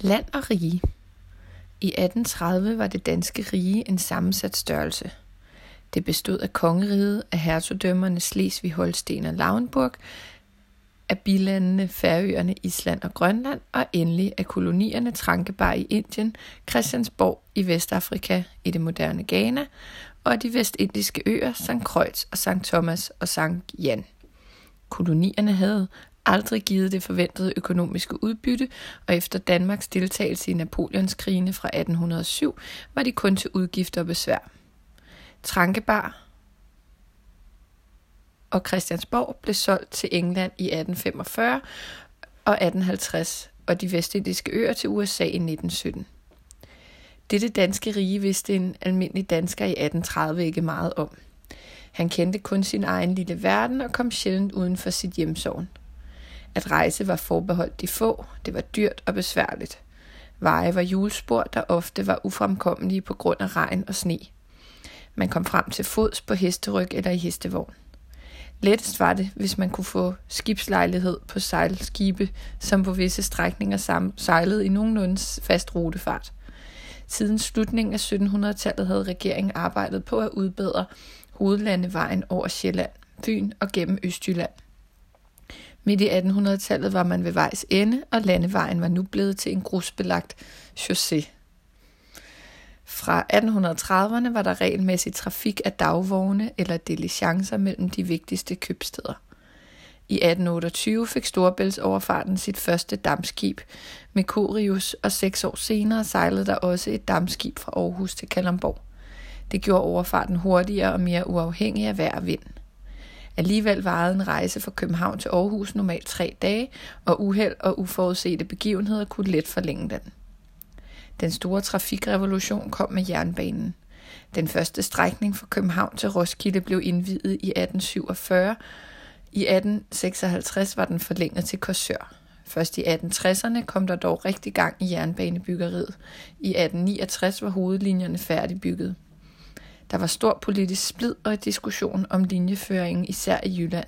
Land og rige. I 1830 var det danske rige en sammensat størrelse. Det bestod af kongeriget, af hertugdømmerne Slesvig, Holsten og Lauenburg, af bilandene Færøerne, Island og Grønland, og endelig af kolonierne Trankebar i Indien, Christiansborg i Vestafrika i det moderne Ghana, og af de vestindiske øer St. Kreuz og St. Thomas og St. Jan. Kolonierne havde aldrig givet det forventede økonomiske udbytte, og efter Danmarks deltagelse i Napoleonskrigene fra 1807 var de kun til udgifter og besvær. Trankebar og Christiansborg blev solgt til England i 1845 og 1850, og de vestindiske øer til USA i 1917. Dette danske rige vidste en almindelig dansker i 1830 ikke meget om. Han kendte kun sin egen lille verden og kom sjældent uden for sit hjemsovn. At rejse var forbeholdt de få, det var dyrt og besværligt. Veje var julespor, der ofte var ufremkommelige på grund af regn og sne. Man kom frem til fods på hesteryg eller i hestevogn. Lettest var det, hvis man kunne få skibslejlighed på sejlskibe, som på visse strækninger sejlede i nogenlunde fast rutefart. Siden slutningen af 1700-tallet havde regeringen arbejdet på at udbedre hovedlandevejen over Sjælland, Fyn og gennem Østjylland. Midt i 1800-tallet var man ved vejs ende, og landevejen var nu blevet til en grusbelagt chaussé. Fra 1830'erne var der regelmæssig trafik af dagvogne eller diligencer mellem de vigtigste købsteder. I 1828 fik Storebæltsoverfarten sit første dampskib med Corius, og seks år senere sejlede der også et dampskib fra Aarhus til Kalundborg. Det gjorde overfarten hurtigere og mere uafhængig af vejr og vind. Alligevel varede en rejse fra København til Aarhus normalt tre dage, og uheld og uforudsete begivenheder kunne let forlænge den. Den store trafikrevolution kom med jernbanen. Den første strækning fra København til Roskilde blev indviet i 1847. I 1856 var den forlænget til Korsør. Først i 1860'erne kom der dog rigtig gang i jernbanebyggeriet. I 1869 var hovedlinjerne færdigbygget. Der var stor politisk splid og diskussion om linjeføringen, især i Jylland.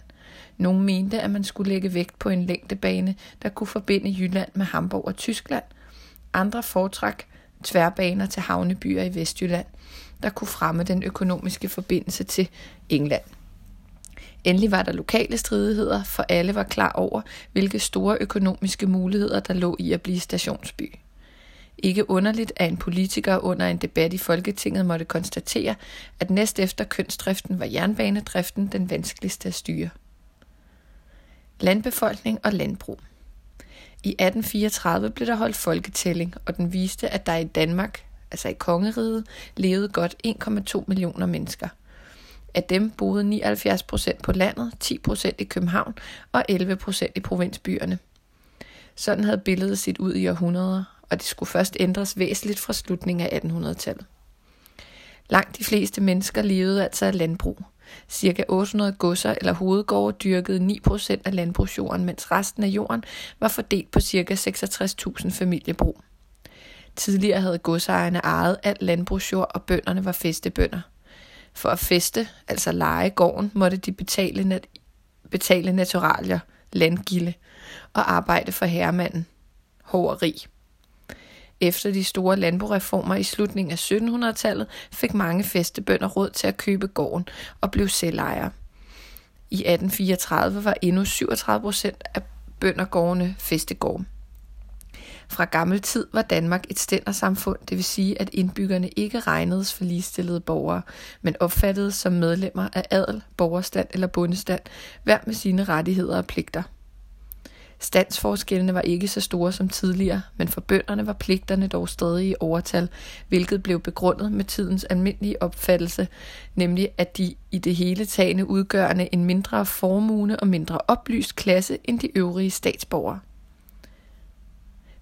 Nogle mente, at man skulle lægge vægt på en længdebane, der kunne forbinde Jylland med Hamburg og Tyskland. Andre foretrak tværbaner til havnebyer i Vestjylland, der kunne fremme den økonomiske forbindelse til England. Endelig var der lokale stridigheder, for alle var klar over, hvilke store økonomiske muligheder der lå i at blive stationsby. Ikke underligt, at en politiker under en debat i Folketinget måtte konstatere, at næst efter kønsdriften var jernbanedriften den vanskeligste at styre. Landbefolkning og landbrug I 1834 blev der holdt folketælling, og den viste, at der i Danmark, altså i kongeriget, levede godt 1,2 millioner mennesker. Af dem boede 79 procent på landet, 10 procent i København og 11 procent i provinsbyerne. Sådan havde billedet set ud i århundreder, og det skulle først ændres væsentligt fra slutningen af 1800-tallet. Langt de fleste mennesker levede altså af landbrug. Cirka 800 godser eller hovedgårde dyrkede 9% af landbrugsjorden, mens resten af jorden var fordelt på ca. 66.000 familiebrug. Tidligere havde godsejerne ejet alt landbrugsjord, og bønderne var festebønder. For at feste, altså lege gården, måtte de betale, nat- betale naturalier, landgilde, og arbejde for herremanden, Hård og rig. Efter de store landbrugreformer i slutningen af 1700-tallet fik mange festebønder råd til at købe gården og blev selvejere. I 1834 var endnu 37 procent af bøndergårdene festegårde. Fra gammel tid var Danmark et stændersamfund, det vil sige, at indbyggerne ikke regnedes for ligestillede borgere, men opfattedes som medlemmer af adel, borgerstand eller bundestand, hver med sine rettigheder og pligter. Standsforskellene var ikke så store som tidligere, men for bønderne var pligterne dog stadig i overtal, hvilket blev begrundet med tidens almindelige opfattelse, nemlig at de i det hele tagende udgørende en mindre formue og mindre oplyst klasse end de øvrige statsborgere.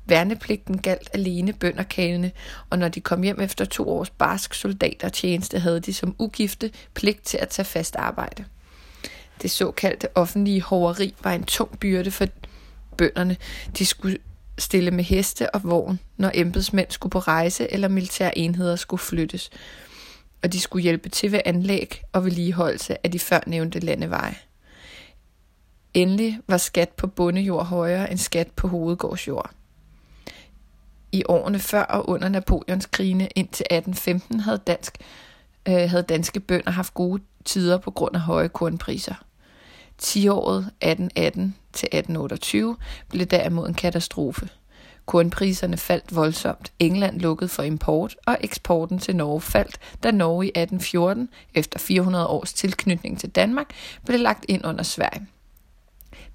Værnepligten galt alene bønderkalene, og når de kom hjem efter to års barsk soldatertjeneste, havde de som ugifte pligt til at tage fast arbejde. Det såkaldte offentlige hoveri var en tung byrde for bønderne. De skulle stille med heste og vogn, når embedsmænd skulle på rejse eller militære enheder skulle flyttes. Og de skulle hjælpe til ved anlæg og vedligeholdelse af de førnævnte landeveje. Endelig var skat på bondejord højere end skat på hovedgårdsjord. I årene før og under Napoleons krigene indtil 1815 havde, dansk, øh, havde danske bønder haft gode tider på grund af høje kornpriser. 10-året 1818 til 1828 blev derimod en katastrofe. Kornpriserne faldt voldsomt. England lukkede for import, og eksporten til Norge faldt, da Norge i 1814, efter 400 års tilknytning til Danmark, blev lagt ind under Sverige.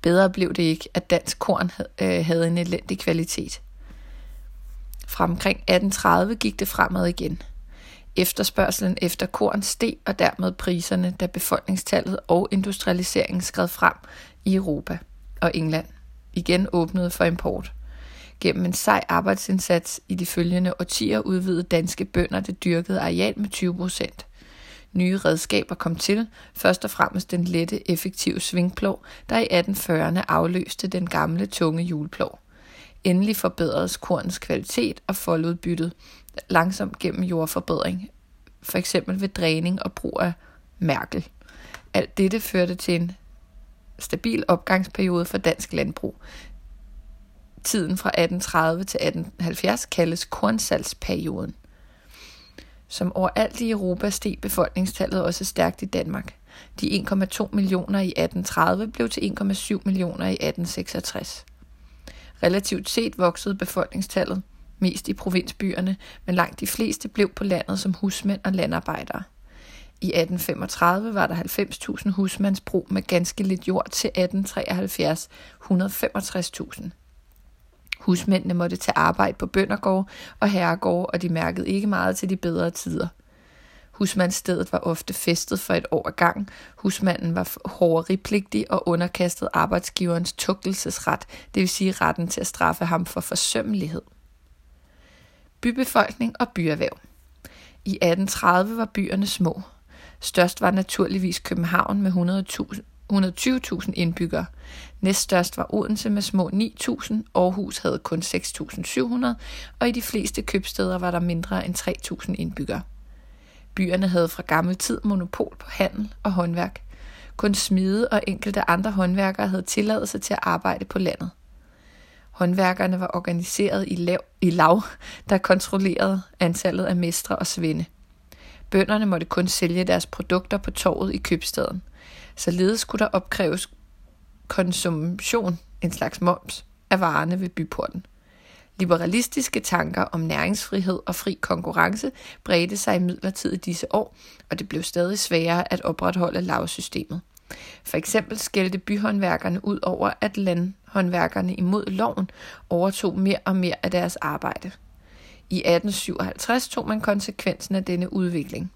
Bedre blev det ikke, at dansk korn øh, havde en elendig kvalitet. Fra omkring 1830 gik det fremad igen. Efterspørgselen efter korn steg og dermed priserne, da befolkningstallet og industrialiseringen skred frem i Europa og England igen åbnede for import. Gennem en sej arbejdsindsats i de følgende årtier udvidede danske bønder det dyrkede areal med 20 procent. Nye redskaber kom til, først og fremmest den lette, effektive svingplov, der i 1840'erne afløste den gamle, tunge hjulplov. Endelig forbedredes kornens kvalitet og foldudbyttet langsomt gennem jordforbedring, for eksempel ved dræning og brug af mærkel. Alt dette førte til en stabil opgangsperiode for dansk landbrug. Tiden fra 1830 til 1870 kaldes kornsalgsperioden. Som overalt i Europa steg befolkningstallet også stærkt i Danmark. De 1,2 millioner i 1830 blev til 1,7 millioner i 1866. Relativt set voksede befolkningstallet mest i provinsbyerne, men langt de fleste blev på landet som husmænd og landarbejdere. I 1835 var der 90.000 husmandsbrug med ganske lidt jord til 1873 165.000. Husmændene måtte tage arbejde på bøndergård og herregård, og de mærkede ikke meget til de bedre tider. Husmandsstedet var ofte festet for et år ad gang. Husmanden var hårderipligtig og underkastet arbejdsgiverens tugtelsesret, det vil sige retten til at straffe ham for forsømmelighed. Bybefolkning og byerhverv. I 1830 var byerne små. Størst var naturligvis København med 120.000 indbyggere. Næststørst var Odense med små 9.000, Aarhus havde kun 6.700, og i de fleste købsteder var der mindre end 3.000 indbyggere. Byerne havde fra gammel tid monopol på handel og håndværk. Kun smide og enkelte andre håndværkere havde tilladelse til at arbejde på landet. Håndværkerne var organiseret i, lav, i lav, der kontrollerede antallet af mestre og svende. Bønderne måtte kun sælge deres produkter på torvet i købstaden. Således skulle der opkræves konsumtion, en slags moms, af varerne ved byporten. Liberalistiske tanker om næringsfrihed og fri konkurrence bredte sig imidlertid i disse år, og det blev stadig sværere at opretholde lavsystemet. For eksempel skældte byhåndværkerne ud over, at landhåndværkerne imod loven overtog mere og mere af deres arbejde. I 1857 tog man konsekvensen af denne udvikling.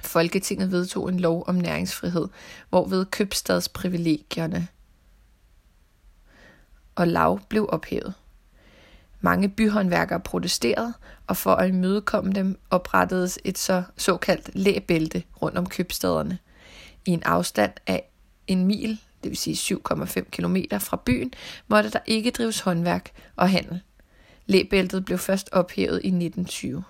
Folketinget vedtog en lov om næringsfrihed, hvorved købstadsprivilegierne og lav blev ophævet. Mange byhåndværkere protesterede, og for at imødekomme dem oprettedes et så såkaldt læbælte rundt om købstaderne. I en afstand af en mil, det vil sige 7,5 km fra byen, måtte der ikke drives håndværk og handel. Læbæltet blev først ophævet i 1920.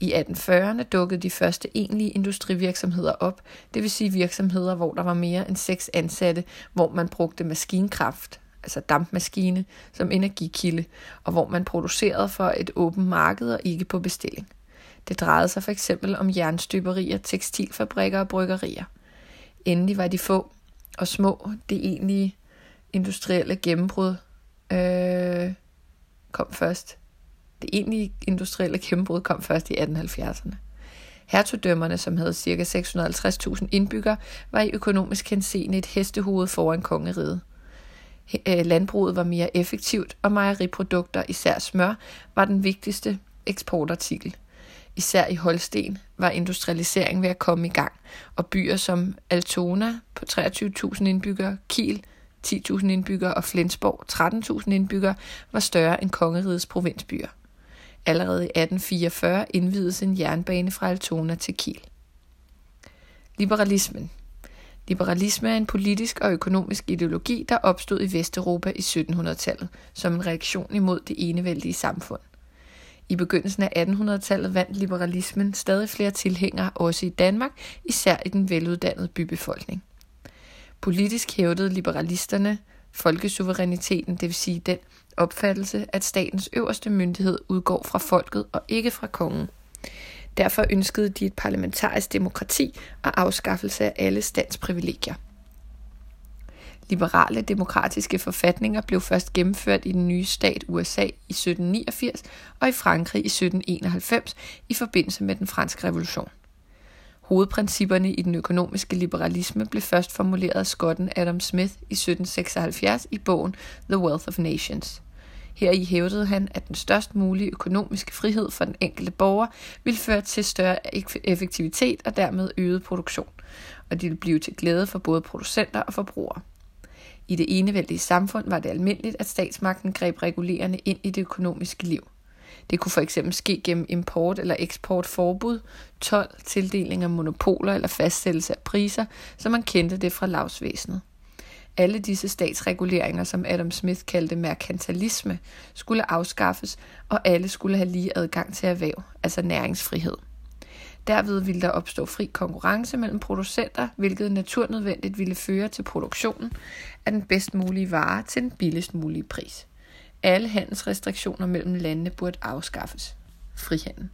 I 1840'erne dukkede de første egentlige industrivirksomheder op, det vil sige virksomheder, hvor der var mere end seks ansatte, hvor man brugte maskinkraft, altså dampmaskine, som energikilde, og hvor man producerede for et åbent marked og ikke på bestilling. Det drejede sig for eksempel om jernstøberier, tekstilfabrikker og bryggerier. Endelig var de få og små det egentlige industrielle gennembrud øh, kom først. Det egentlige industrielle gennembrud kom først i 1870'erne. Hertugdømmerne, som havde ca. 650.000 indbyggere, var i økonomisk henseende et hestehoved foran kongeriget. Øh, landbruget var mere effektivt, og mejeriprodukter, især smør, var den vigtigste eksportartikel. Især i Holsten var industrialiseringen ved at komme i gang, og byer som Altona på 23.000 indbyggere, Kiel 10.000 indbyggere og Flensborg 13.000 indbyggere var større end kongerigets provinsbyer. Allerede i 1844 indvides en jernbane fra Altona til Kiel. Liberalismen Liberalisme er en politisk og økonomisk ideologi, der opstod i Vesteuropa i 1700-tallet som en reaktion imod det enevældige samfund. I begyndelsen af 1800-tallet vandt liberalismen stadig flere tilhængere også i Danmark, især i den veluddannede bybefolkning. Politisk hævdede liberalisterne folkesuveræniteten, det vil sige den opfattelse, at statens øverste myndighed udgår fra folket og ikke fra kongen. Derfor ønskede de et parlamentarisk demokrati og afskaffelse af alle standsprivilegier. Liberale demokratiske forfatninger blev først gennemført i den nye stat USA i 1789 og i Frankrig i 1791 i forbindelse med den franske revolution. Hovedprincipperne i den økonomiske liberalisme blev først formuleret af skotten Adam Smith i 1776 i bogen The Wealth of Nations. Her i hævdede han, at den størst mulige økonomiske frihed for den enkelte borger ville føre til større effektivitet og dermed øget produktion, og det ville blive til glæde for både producenter og forbrugere. I det enevældige samfund var det almindeligt, at statsmagten greb regulerende ind i det økonomiske liv. Det kunne for eksempel ske gennem import- eller eksportforbud, tolv, tildeling af monopoler eller fastsættelse af priser, som man kendte det fra lavsvæsenet. Alle disse statsreguleringer, som Adam Smith kaldte merkantilisme, skulle afskaffes, og alle skulle have lige adgang til erhverv, altså næringsfrihed. Derved ville der opstå fri konkurrence mellem producenter, hvilket naturnødvendigt ville føre til produktionen af den bedst mulige vare til den billigst mulige pris. Alle handelsrestriktioner mellem landene burde afskaffes. Frihandel.